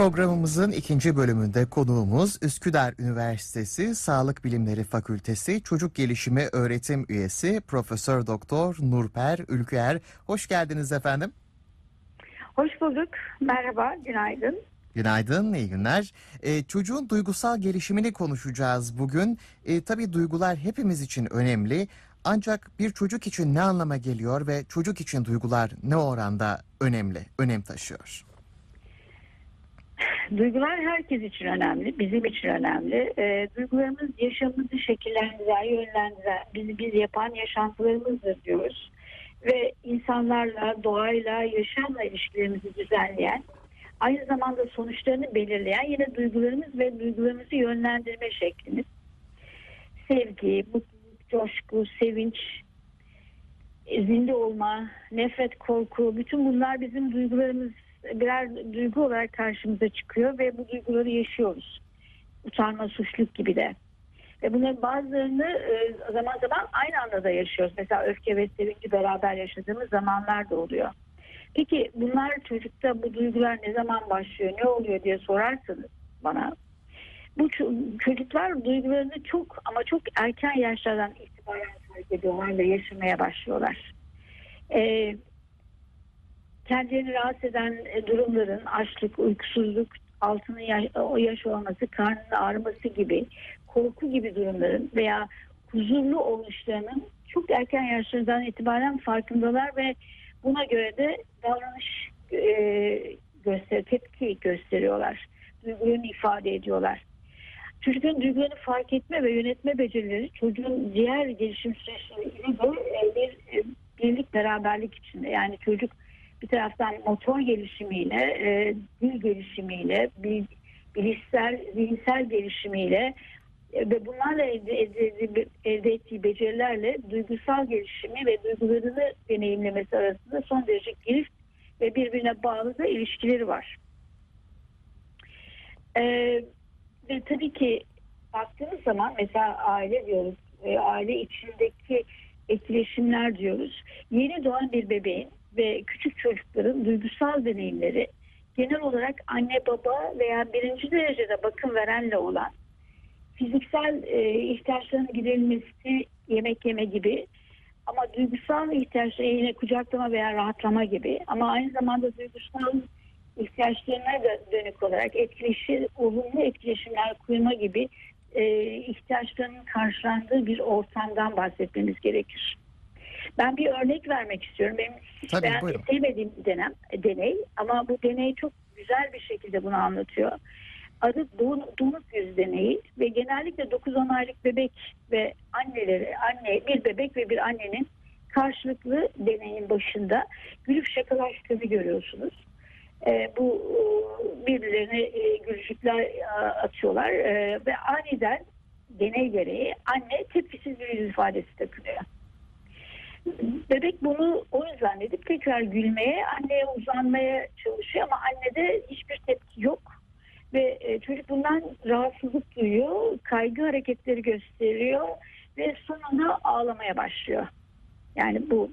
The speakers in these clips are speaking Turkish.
Programımızın ikinci bölümünde konuğumuz Üsküdar Üniversitesi Sağlık Bilimleri Fakültesi Çocuk Gelişimi Öğretim Üyesi Profesör Doktor Nurper Ülküer. Hoş geldiniz efendim. Hoş bulduk. Merhaba, günaydın. Günaydın, iyi günler. Ee, çocuğun duygusal gelişimini konuşacağız bugün. Ee, tabii duygular hepimiz için önemli. Ancak bir çocuk için ne anlama geliyor ve çocuk için duygular ne oranda önemli, önem taşıyor? Duygular herkes için önemli, bizim için önemli. E, duygularımız yaşamımızı şekillendiren, yönlendiren, bizi biz yapan yaşantılarımızdır diyoruz. Ve insanlarla, doğayla, yaşamla ilişkilerimizi düzenleyen, aynı zamanda sonuçlarını belirleyen yine duygularımız ve duygularımızı yönlendirme şeklimiz. Sevgi, mutluluk, coşku, sevinç, zinde olma, nefret, korku, bütün bunlar bizim duygularımız birer duygu olarak karşımıza çıkıyor ve bu duyguları yaşıyoruz. Utanma, suçluk gibi de. Ve bunların bazılarını e, zaman zaman aynı anda da yaşıyoruz. Mesela öfke ve sevinci beraber yaşadığımız zamanlar da oluyor. Peki bunlar çocukta bu duygular ne zaman başlıyor, ne oluyor diye sorarsanız bana. Bu çocuklar duygularını çok ama çok erken yaşlardan itibaren fark ediyorlar ve yaşamaya başlıyorlar. Ee, kendilerini rahatsız eden e, durumların açlık, uykusuzluk, altının yaş, o yaş olması, karnının ağrıması gibi korku gibi durumların veya huzurlu oluşlarının çok erken yaşlardan itibaren farkındalar ve buna göre de davranış e, göster, tepki gösteriyorlar. Duygularını ifade ediyorlar. Çocukların duygularını fark etme ve yönetme becerileri çocuğun diğer gelişim süreçleriyle de e, bir e, birlik beraberlik içinde. Yani çocuk bir taraftan motor gelişimiyle, e, dil gelişimiyle, bil, bilişsel, zihinsel gelişimiyle e, ve bunlarla elde, elde, elde ettiği becerilerle duygusal gelişimi ve duygularını deneyimlemesi arasında son derece girift ve birbirine bağlı da ilişkileri var. E, ve tabii ki baktığımız zaman mesela aile diyoruz, e, aile içindeki etkileşimler diyoruz. Yeni doğan bir bebeğin ve küçük çocukların duygusal deneyimleri genel olarak anne baba veya birinci derecede bakım verenle olan fiziksel e, ihtiyaçların giderilmesi, yemek yeme gibi ama duygusal ihtiyaçları yine kucaklama veya rahatlama gibi ama aynı zamanda duygusal ihtiyaçlarına da dönük olarak etkileşim, olumlu etkileşimler kurma gibi e, ihtiyaçlarının karşılandığı bir ortamdan bahsetmemiz gerekir. Ben bir örnek vermek istiyorum. Benim hiç Tabii, ben buyurun. sevmediğim bir denem, deney ama bu deney çok güzel bir şekilde bunu anlatıyor. Adı donuk yüz deneyi ve genellikle 9-10 aylık bebek ve anneleri, anne bir bebek ve bir annenin karşılıklı deneyin başında gülüp şakalaştığını görüyorsunuz. E, bu birbirlerine e, gülücükler e, atıyorlar e, ve aniden deney gereği anne tepkisiz bir yüz ifadesi takınıyor. Bebek bunu o yüzden edip tekrar gülmeye, anneye uzanmaya çalışıyor ama annede hiçbir tepki yok. Ve e, çocuk bundan rahatsızlık duyuyor, kaygı hareketleri gösteriyor ve sonunda ağlamaya başlıyor. Yani bu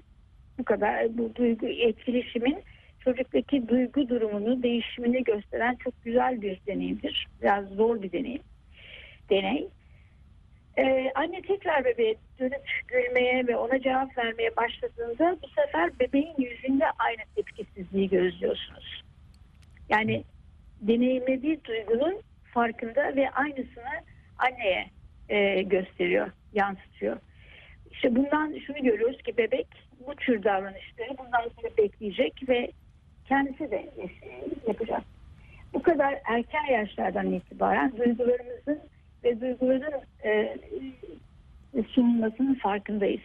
bu kadar bu duygu etkileşimin çocuktaki duygu durumunu değişimini gösteren çok güzel bir deneyimdir. Biraz zor bir deneyim. Deney. Ee, anne tekrar bebeğe dönüp gülmeye ve ona cevap vermeye başladığında bu sefer bebeğin yüzünde aynı tepkisizliği gözlüyorsunuz. Yani deneyimlediği duygunun farkında ve aynısını anneye e, gösteriyor, yansıtıyor. İşte bundan şunu görüyoruz ki bebek bu tür davranışları bundan sonra bekleyecek ve kendisi de yapacak. Bu kadar erken yaşlardan itibaren duygularımızın ve duyguların e, sunulmasının farkındayız.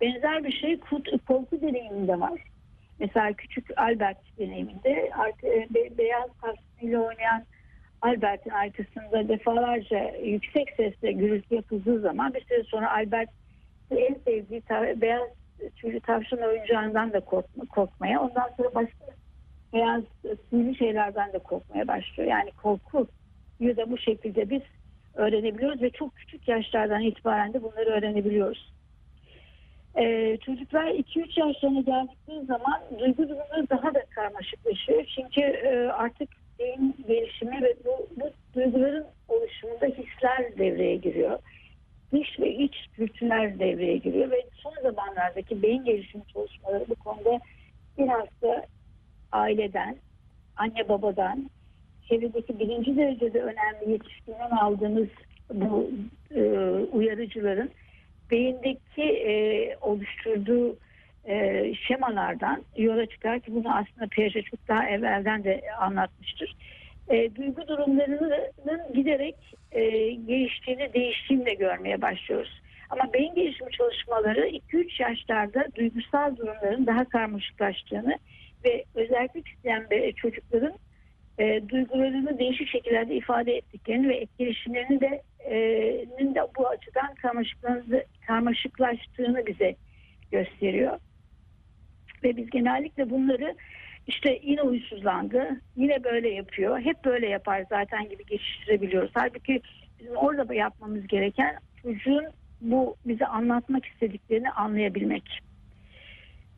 Benzer bir şey korku deneyiminde var. Mesela küçük Albert deneyiminde e, beyaz taksiyle oynayan Albert'in arkasında defalarca yüksek sesle gürültü yapıldığı zaman bir süre sonra Albert en sevdiği beyaz tüylü tavşan oyuncağından da korkma, korkmaya ondan sonra başka beyaz sivri şeylerden de korkmaya başlıyor. Yani korku da bu şekilde biz öğrenebiliyoruz ve çok küçük yaşlardan itibaren de bunları öğrenebiliyoruz. Ee, çocuklar 2-3 yaşlarına geldikleri zaman duygu durumları daha da karmaşıklaşıyor. Çünkü e, artık beyin gelişimi ve bu, bu duyguların oluşumunda hisler devreye giriyor. Dış ve iç dürtüler devreye giriyor ve son zamanlardaki beyin gelişimi çalışmaları bu konuda biraz da aileden, anne babadan, çevredeki birinci derecede önemli yetişkinden aldığımız bu e, uyarıcıların beyindeki e, oluşturduğu e, şemalardan yola çıkar ki bunu aslında Piaget çok daha evvelden de anlatmıştır. E, duygu durumlarının giderek e, geliştiğini, değiştiğini de görmeye başlıyoruz. Ama beyin gelişimi çalışmaları 2-3 yaşlarda duygusal durumların daha karmaşıklaştığını ve özellik isteyen çocukların e, duygularını değişik şekillerde ifade ettiklerini ve etkileşimlerini de, e, de bu açıdan karmaşıklaştığını bize gösteriyor. Ve biz genellikle bunları işte yine huysuzlandı, yine böyle yapıyor, hep böyle yapar zaten gibi geçiştirebiliyoruz. Halbuki bizim orada yapmamız gereken çocuğun bu bize anlatmak istediklerini anlayabilmek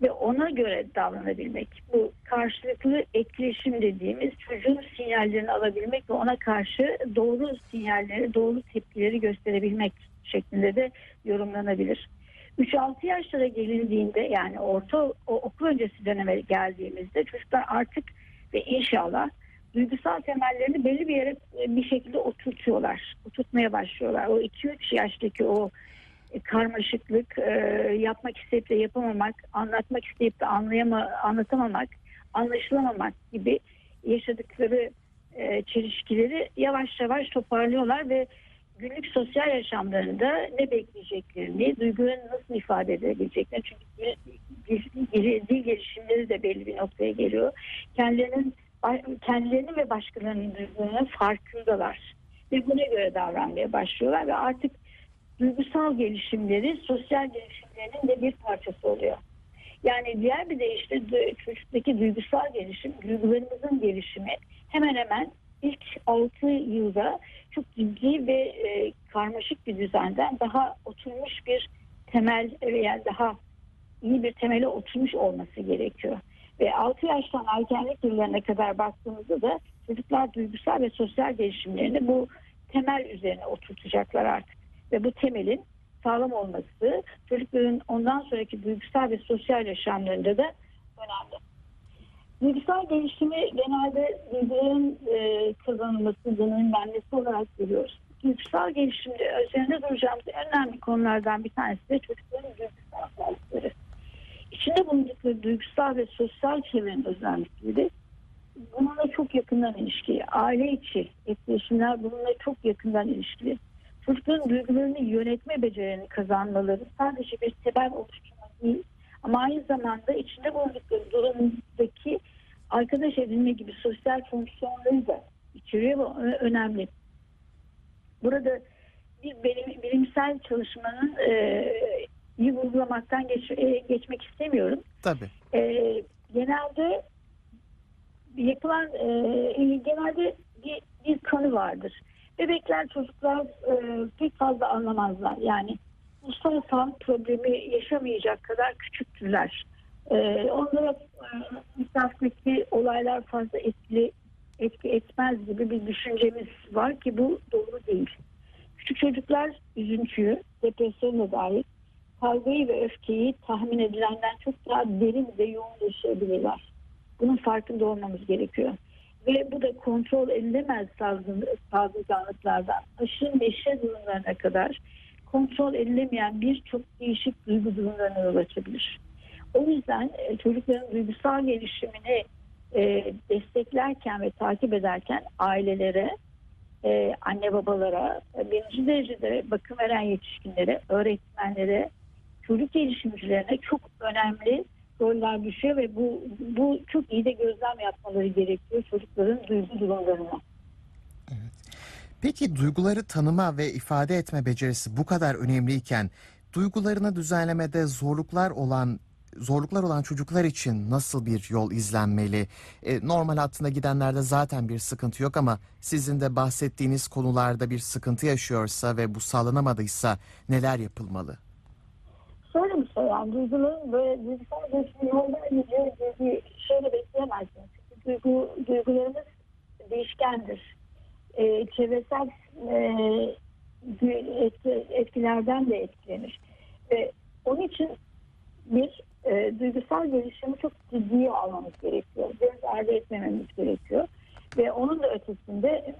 ve ona göre davranabilmek. Bu karşılıklı etkileşim dediğimiz çocuğun sinyallerini alabilmek ve ona karşı doğru sinyalleri, doğru tepkileri gösterebilmek şeklinde de yorumlanabilir. 3-6 yaşlara gelindiğinde yani orta o, okul öncesi döneme geldiğimizde çocuklar artık ve inşallah duygusal temellerini belli bir yere bir şekilde oturtuyorlar. Oturtmaya başlıyorlar. O 2-3 yaştaki o karmaşıklık, e, yapmak isteyip de yapamamak, anlatmak isteyip de anlayama, anlatamamak, anlaşılamamak gibi yaşadıkları e, çelişkileri yavaş yavaş toparlıyorlar ve günlük sosyal yaşamlarında ne bekleyeceklerini, duygularını nasıl ifade edebileceklerini çünkü dil, gelişimleri de belli bir noktaya geliyor. Kendilerinin kendilerini ve başkalarının duygularının farkındalar ve buna göre davranmaya başlıyorlar ve artık duygusal gelişimleri sosyal gelişimlerinin de bir parçası oluyor. Yani diğer bir deyişle çocuktaki duygusal gelişim, duygularımızın gelişimi hemen hemen ilk 6 yılda çok ciddi ve e, karmaşık bir düzenden daha oturmuş bir temel veya daha iyi bir temele oturmuş olması gerekiyor. Ve 6 yaştan ergenlik yıllarına kadar baktığımızda da çocuklar duygusal ve sosyal gelişimlerini bu temel üzerine oturtacaklar artık ve bu temelin sağlam olması çocukların ondan sonraki duygusal ve sosyal yaşamlarında da önemli. Duygusal gelişimi genelde duyguların e, kazanılması, deneyimlenmesi olarak görüyoruz. Duygusal gelişimde üzerinde duracağımız en önemli konulardan bir tanesi de çocukların duygusal sağlıkları. İçinde bulundukları duygusal ve sosyal çevrenin özellikleri bununla çok yakından ilişkili. Aile içi etkileşimler bununla çok yakından ilişkili çocukların duygularını yönetme becerilerini kazanmaları sadece bir sebep oluşturma değil ama aynı zamanda içinde bulundukları durumdaki arkadaş edinme gibi sosyal fonksiyonları da içeriyor ve önemli. Burada bir bilimsel çalışmanın e, iyi vurgulamaktan geç, e, geçmek istemiyorum. Tabii. E, genelde yapılan e, genelde bir, bir kanı vardır Bebekler çocuklar e, pek fazla anlamazlar. Yani ruhsal sağlık problemi yaşamayacak kadar küçüktürler. E, onlara e, misafirdeki olaylar fazla etkili etki etmez gibi bir düşüncemiz var ki bu doğru değil. Küçük çocuklar üzüntüyü, depresyona dair kavgayı ve öfkeyi tahmin edilenden çok daha derin ve yoğun yaşayabilirler. Bunun farkında olmamız gerekiyor ve bu da kontrol edilemez saldırganlıklardan aşırı neşe durumlarına kadar kontrol edilemeyen birçok değişik duygu durumlarına yol açabilir. O yüzden e, çocukların duygusal gelişimini e, desteklerken ve takip ederken ailelere, e, anne babalara, birinci derecede bakım veren yetişkinlere, öğretmenlere, çocuk gelişimcilerine çok önemli roller düşüyor ve bu bu çok iyi de gözlem yapmaları gerekiyor çocukların duygu durumlarına. Peki duyguları tanıma ve ifade etme becerisi bu kadar önemliyken duygularını düzenlemede zorluklar olan zorluklar olan çocuklar için nasıl bir yol izlenmeli? E, normal hattında gidenlerde zaten bir sıkıntı yok ama sizin de bahsettiğiniz konularda bir sıkıntı yaşıyorsa ve bu sağlanamadıysa neler yapılmalı? Şöyle bir şey yani duyguların böyle duygusal gelişimi yolda bir şöyle bekleyemezsiniz. Duygu, duygularımız değişkendir. E, çevresel e, etki- etkilerden de etkilenir. Ve onun için bir e, duygusal gelişimi çok ciddiye almamız gerekiyor. Göz ardı etmememiz gerekiyor. Ve onun da ötesinde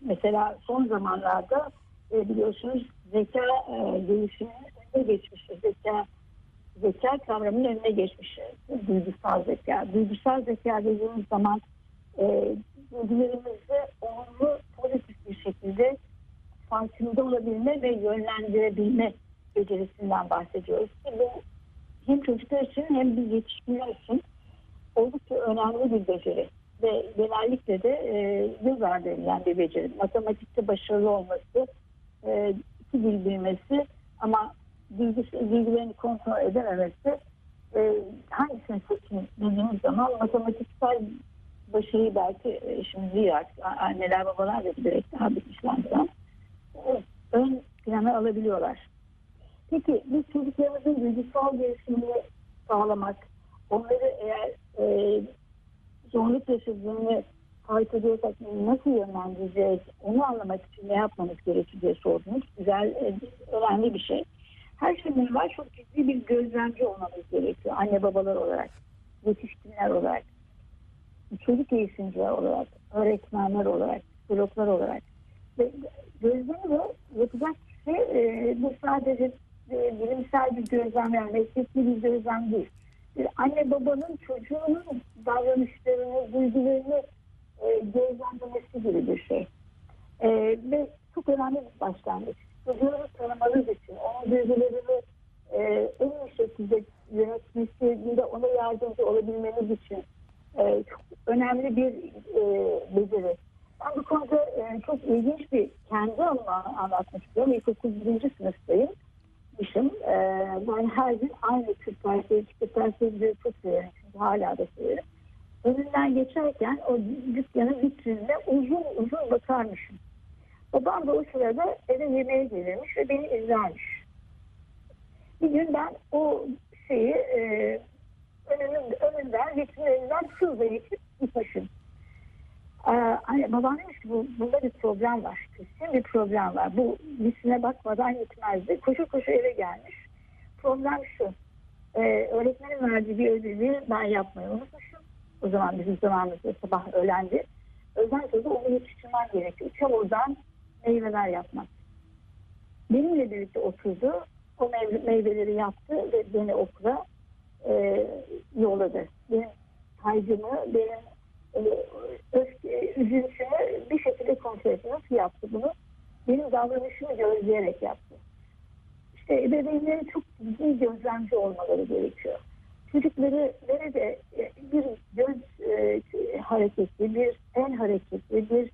mesela son zamanlarda e, biliyorsunuz zeka e, gelişiminin önüne geçmiş. Zeka kavramının önüne geçmiş. Duygusal zeka. Duygusal zeka dediğimiz zaman e, duygularımızı olumlu pozitif bir şekilde farkında olabilme ve yönlendirebilme becerisinden bahsediyoruz. Ki bu hem çocuklar için hem biz yetişkinler için oldukça önemli bir beceri. Ve genellikle de e, göz ardı edilen bir beceri. Matematikte başarılı olması, e, iki dil bilmesi ama duygus- duygularını kontrol edememesi e, hangisini seçin dediğimiz zaman matematiksel başarıyı belki e, şimdi artık anneler babalar da bilerek daha bilinçlendiren e, ön plana alabiliyorlar. Peki biz çocuklarımızın duygusal gelişimini sağlamak, onları eğer e, zorluk yaşadığını fark ediyorsak nasıl yönlendireceğiz, onu anlamak için ne yapmamız gerekir diye sordunuz. Güzel, e, önemli bir şey. Her şeyden evvel çok ciddi bir gözlemci olmamız gerekiyor. Anne babalar olarak, yetişkinler olarak, çocuk eğitimciler olarak, öğretmenler olarak, psikologlar olarak. Ve gözlemi de yapacak kişi e, bu sadece e, bilimsel bir gözlem yani mesleki bir gözlem değil. Bir anne babanın çocuğunun davranışlarını, duygularını e, gözlemlemesi gibi bir şey. E, ve çok önemli bir başlangıç. Çocuğunu tanımanız için, onun duygularını e, en iyi şekilde yönetmesinde ona yardımcı olabilmeniz için e, çok önemli bir e, beceri. Ben bu konuda e, çok ilginç bir kendi anımı anlatmak istiyorum. İlkokul birinci sınıftayım. Mışım. E, ben her gün aynı Türk dersleri, Türk dersleri çok severim. Çünkü hala da severim. Önünden geçerken o dükkanın vitrinine uzun uzun bakarmışım. Babam da o sırada eve yemeğe gelirmiş ve beni izlermiş. Bir gün ben o şeyi e, önünün, önünden, vitrinin önünden hızla geçip gitmişim. Ee, babam demiş ki bu, bunda bir problem var. Kesin bir problem var. Bu vitrine bakmadan gitmezdi. Koşu koşu eve gelmiş. Problem şu. Ee, öğretmenin verdiği bir ödevi ben yapmayı unutmuşum. O zaman bizim zamanımızda sabah öğlendi. Öğleden sonra onu yetiştirmem gerekiyor. Çamurdan meyveler yapmak. Benimle birlikte oturdu. O meyve, meyveleri yaptı ve beni okula e, yolladı. Benim kaygımı, benim e, öfke, üzüntümü bir şekilde kontrol etti. Nasıl yaptı bunu? Benim davranışımı gözleyerek yaptı. İşte ebeveynlerin çok ciddi gözlemci olmaları gerekiyor. Çocukları nerede e, bir göz e, hareketi, bir el hareketi, bir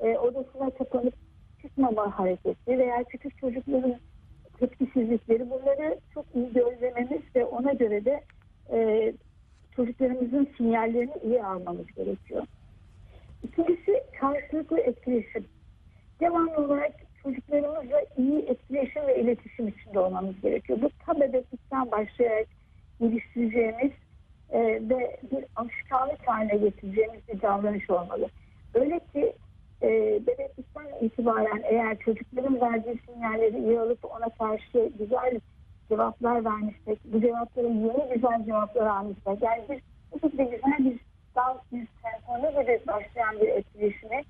e, odasına kapanıp çıkmama hareketi veya küçük çocukların tepkisizlikleri bunları çok iyi gözlememiz ve ona göre de e, çocuklarımızın sinyallerini iyi almamız gerekiyor. İkincisi karşılıklı etkileşim. Devamlı olarak çocuklarımızla iyi etkileşim ve iletişim içinde olmamız gerekiyor. Bu ta bebeklikten başlayarak geliştireceğimiz e, ve bir alışkanlık haline getireceğimiz bir davranış olmalı. Öyle ki e, bebeklikten itibaren eğer çocukların verdiği sinyalleri iyi alıp ona karşı güzel cevaplar vermişsek, bu cevapları yeni güzel cevaplar almışsak, yani bir bu şekilde güzel bir dans, bir senfoni gibi başlayan bir etkileşimi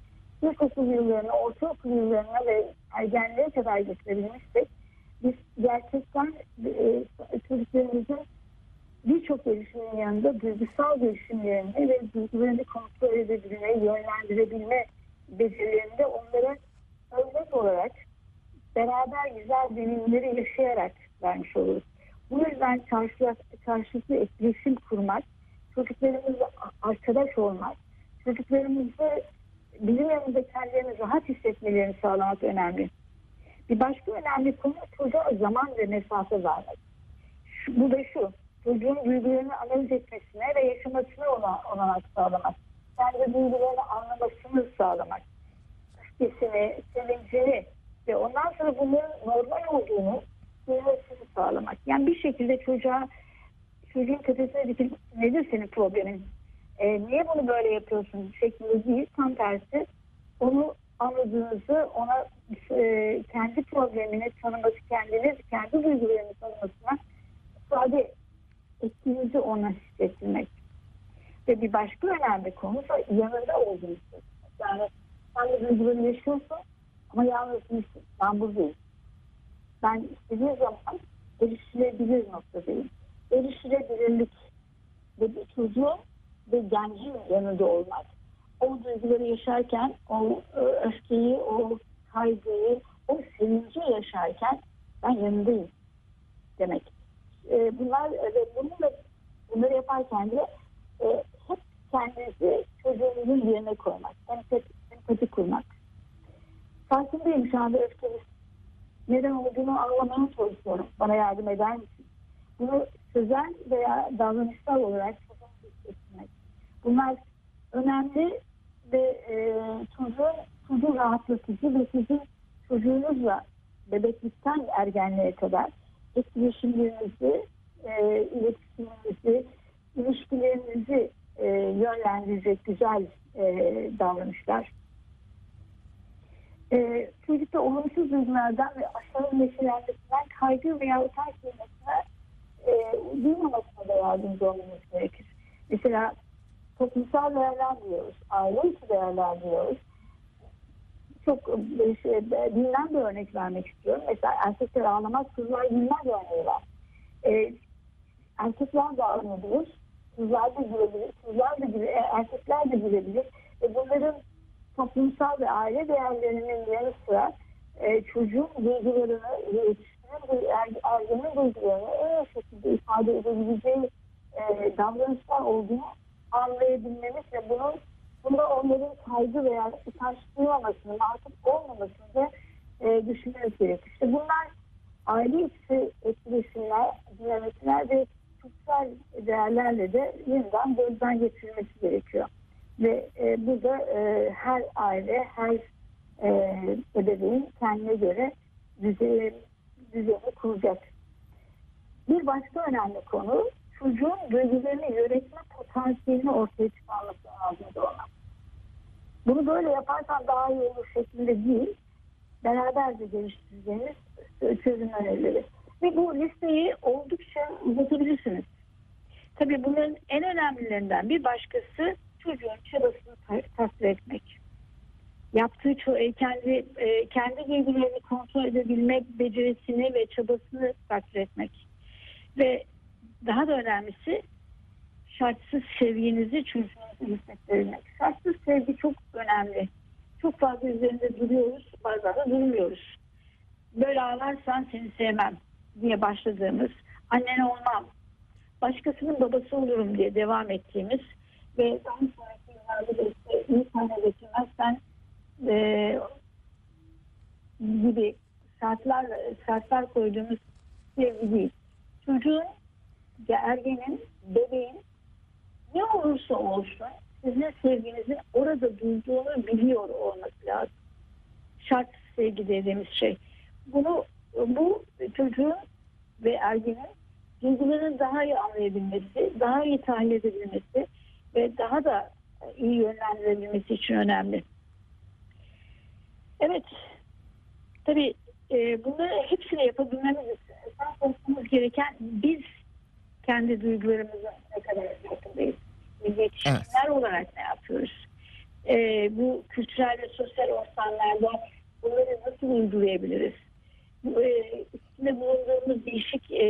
ilkokul yıllarına, ortaokul yıllarına ve ergenliğe kadar getirebilmişsek, biz gerçekten e, çocuklarımızın birçok gelişimin yanında duygusal gelişimlerini ve duygularını kontrol edebilme, yönlendirebilme becerilerinde onlara örnek olarak beraber güzel deneyimleri yaşayarak vermiş oluruz. Bu yüzden karşılıklı, karşılıklı etkileşim kurmak, çocuklarımızla arkadaş olmak, çocuklarımızı bizim yanımızda kendilerini rahat hissetmelerini sağlamak önemli. Bir başka önemli konu çocuğa zaman ve mesafe vermek. Bu da şu, çocuğun duygularını analiz etmesine ve yaşamasına olanak sağlamak. Kendi duygularını anlamasını sağlamak. Öfkesini, sevincini ve ondan sonra bunların normal olduğunu duymasını sağlamak. Yani bir şekilde çocuğa çocuğun tepesine dikilip nedir senin problemin? e, niye bunu böyle yapıyorsun şeklinde değil tam tersi onu anladığınızı ona e, kendi problemini tanıması kendini kendi duygularını tanımasına ifade ettiğinizi ona hissettirmek ve bir başka önemli konu da yanında hissettirmek. Yani sen de duygularını yaşıyorsun ama yalnız değilsin. Ben buradayım. Ben istediği zaman erişilebilir noktadayım. Erişilebilirlik ve bir çocuğun ve gencin yanında olmak. O duyguları yaşarken o e, öfkeyi, o kaygıyı, o sevinci yaşarken ben yanındayım demek. E, bunlar ve bununla bunları yaparken de e, kendinizi çocuğunuzun yerine koymak, empati, empati kurmak. Farkındayım şu anda öfkeli. Neden olduğunu anlamaya çalışıyorum. Bana yardım eder misin? Bunu sözel veya davranışsal olarak çocuğun hissetmek. Bunlar önemli ve e, çocuğun, çocuğu rahatlatıcı ve sizin çocuğunuzla bebeklikten ergenliğe kadar etkileşimlerinizi, e, iletişiminizi, ilişkilerinizi e, yönlendirecek güzel e, davranışlar. E, çocukta olumsuz duygulardan ve aşırı neşelenmesinden kaygı veya utanç duymesine e, duymamasına da yardımcı olmamız gerekir. Mesela toplumsal değerler diyoruz, aile içi değerler diyoruz. Çok e, şey, bilinen bir örnek vermek istiyorum. Mesela erkekler ağlamaz, kızlar gülmez örneği var. E, erkekler de ağlayabilir, kızlar da gülebilir, kızlar da gülebilir, erkekler de gülebilir. Ve bunların toplumsal ve aile değerlerinin yanı sıra e, çocuğun duygularını, yetişkinin, er, ergenin duygularını en iyi şekilde ifade edebileceği e, davranışlar olduğunu anlayabilmemiz ve bunun bunda onların kaygı veya utanç duymamasını, artık olmamasını da e, düşünmemiz gerekir. İşte bunlar aile içi etkileşimler, dinamikler ve sosyal değerlerle de yeniden gözden geçirilmesi gerekiyor. Ve e, burada e, her aile, her e, ebeveyn kendine göre düzeni, düzeni kuracak. Bir başka önemli konu çocuğun duygularını yönetme potansiyelini ortaya çıkarması lazım ona. Bunu böyle yaparsan daha iyi olur şeklinde değil, beraberce geliştireceğiniz çözüm önerileri. Ve bu listeyi oldukça uzatabilirsiniz. Tabii bunların en önemlilerinden bir başkası çocuğun çabasını takdir etmek. Yaptığı ço- kendi e, kendi duygularını kontrol edebilmek becerisini ve çabasını takdir etmek. Ve daha da önemlisi şartsız sevginizi çocuğunuza hissettirmek. Şartsız sevgi çok önemli. Çok fazla üzerinde duruyoruz, bazen de durmuyoruz. Böyle ağlarsan seni sevmem diye başladığımız, annen olmam, başkasının babası olurum diye devam ettiğimiz ve daha sonraki yıllarda da işte getirmezsen e, gibi şartlar, şartlar koyduğumuz sevgi değil. Çocuğun, ergenin, bebeğin ne olursa olsun sizin sevginizin orada duyduğunu biliyor olması lazım. Şart sevgi dediğimiz şey. Bunu bu çocuğun ve ergenin duygularını daha iyi anlayabilmesi, daha iyi tahlil edebilmesi ve daha da iyi yönlendirebilmesi için önemli. Evet, tabii e, bunları hepsini yapabilmemiz için esas olmamız gereken biz kendi duygularımızın ne kadar farkındayız. Biz yetişkinler evet. olarak ne yapıyoruz? E, bu kültürel ve sosyal ortamlarda bunları nasıl uygulayabiliriz? E, içinde bulunduğumuz değişik e,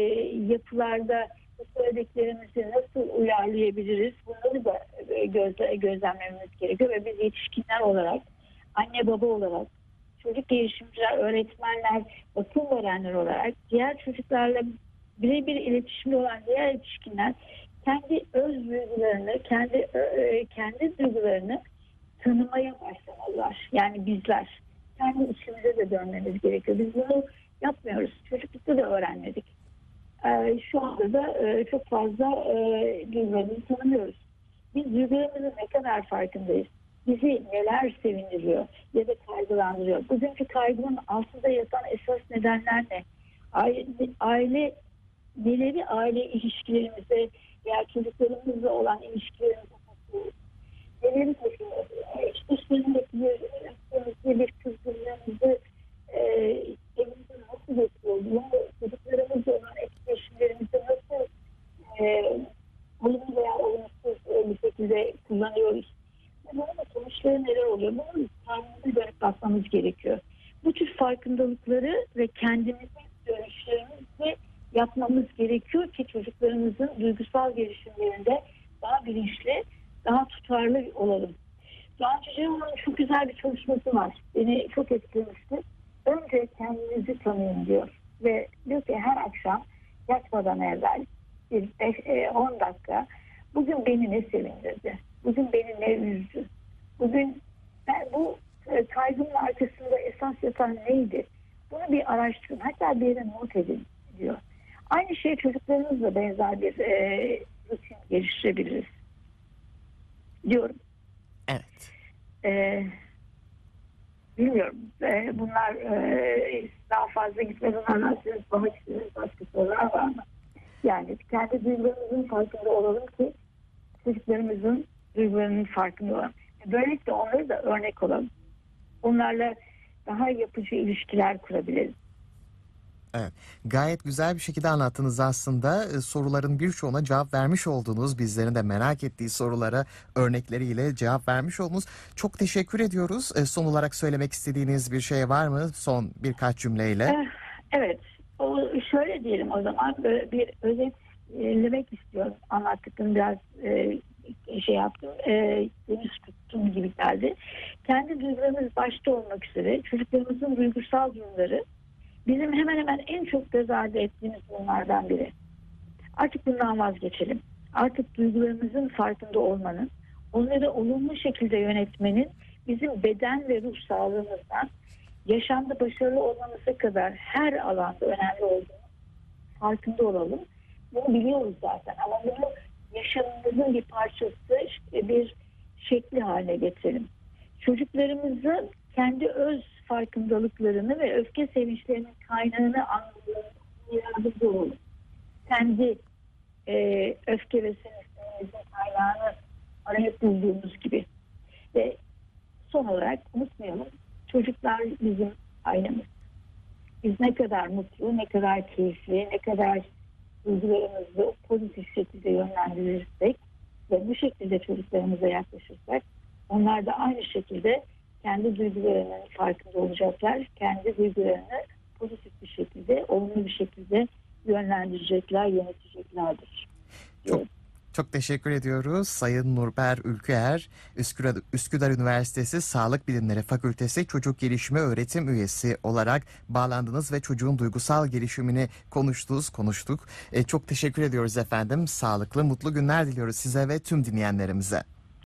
yapılarda bu söylediklerimizi nasıl uyarlayabiliriz? Bunları da e, gözle, gözlemlememiz gerekiyor ve biz yetişkinler olarak, anne baba olarak, çocuk gelişimciler, öğretmenler, bakım verenler olarak diğer çocuklarla birebir iletişimde olan diğer yetişkinler kendi öz duygularını, kendi e, kendi duygularını tanımaya başlamalılar. Yani bizler kendi içimize de dönmemiz gerekiyor. Biz bunu yapmıyoruz. Çocuklukta da öğrenmedik. Ee, şu anda da e, çok fazla e, duygularımızı tanımıyoruz. Biz duygularımızın ne kadar farkındayız? Bizi neler sevindiriyor ya da kaygılandırıyor? Bugünkü kaygının altında yatan esas nedenler ne? Aile, aile neleri aile ilişkilerimizde veya çocuklarımızla olan ilişkilerimizde neleri taşıyoruz? İşte bir, bir kızgınlığımızı e? Bunu çocuklarımızla olan etkileşimlerimizi nasıl e, olumlu veya olumsuz e, bir şekilde kullanıyoruz? Bunun da sonuçları neler oluyor? Bunun kendimize dönüp bakmamız gerekiyor. Bu tür farkındalıkları ve kendimizi dönüşlerimizle yapmamız gerekiyor ki çocuklarımızın duygusal gelişimlerinde daha bilinçli, daha tutarlı olalım. Doğan Cüceloğlu'nun çok güzel bir çalışması var. Beni çok etkilemişti. Önce kendinizi tanıyın diyor. Ve diyor ki her akşam yatmadan evvel bir 10 dakika bugün beni ne sevindirdi? Bugün beni ne üzdü? Bugün ben bu e, kaygının arkasında esas yatan neydi? Bunu bir araştırın. Hatta bir yere not edin diyor. Aynı şey çocuklarımızla benzer bir e, rutin geliştirebiliriz. Diyorum. Evet. E, bilmiyorum. E, bunlar e, daha fazla gitmeden anlarsınız. Bana istediğiniz başka sorular var mı? Yani kendi duygularımızın farkında olalım ki çocuklarımızın duygularının farkında olalım. Böylelikle onları da örnek olalım. Onlarla daha yapıcı ilişkiler kurabiliriz. Evet. Gayet güzel bir şekilde anlattınız aslında. Ee, Soruların birçoğuna cevap vermiş oldunuz. Bizlerin de merak ettiği sorulara örnekleriyle cevap vermiş oldunuz. Çok teşekkür ediyoruz. Ee, Son olarak söylemek istediğiniz bir şey var mı? Son birkaç cümleyle. Eh, Evet. O şöyle diyelim o zaman bir özetlemek istiyorum. Anlattıklarım biraz e, şey yaptım. E, deniz tuttum gibi geldi. Kendi duygularımız başta olmak üzere çocuklarımızın duygusal durumları bizim hemen hemen en çok göz ardı ettiğimiz durumlardan biri. Artık bundan vazgeçelim. Artık duygularımızın farkında olmanın, onları olumlu şekilde yönetmenin bizim beden ve ruh sağlığımızdan yaşamda başarılı olmamıza kadar her alanda önemli olduğunu farkında olalım. Bunu biliyoruz zaten ama bunu yaşamımızın bir parçası, bir şekli haline getirelim. Çocuklarımızın kendi öz farkındalıklarını ve öfke sevinçlerinin kaynağını yardımcı olalım. Kendi e, öfke ve sevinçlerimizin kaynağını arayıp bulduğumuz gibi. Ve son olarak unutmayalım çocuklar bizim aynamız. Biz ne kadar mutlu, ne kadar keyifli, ne kadar duygularımızı pozitif şekilde yönlendirirsek ve bu şekilde çocuklarımıza yaklaşırsak onlar da aynı şekilde kendi duygularının farkında olacaklar. Kendi duygularını pozitif bir şekilde, olumlu bir şekilde yönlendirecekler, yöneteceklerdir. Çok çok teşekkür ediyoruz. Sayın Nurber Ülküer, Üsküdar, Üsküdar Üniversitesi Sağlık Bilimleri Fakültesi Çocuk Gelişimi Öğretim Üyesi olarak bağlandınız ve çocuğun duygusal gelişimini konuştunuz, konuştuk. E, çok teşekkür ediyoruz efendim. Sağlıklı, mutlu günler diliyoruz size ve tüm dinleyenlerimize.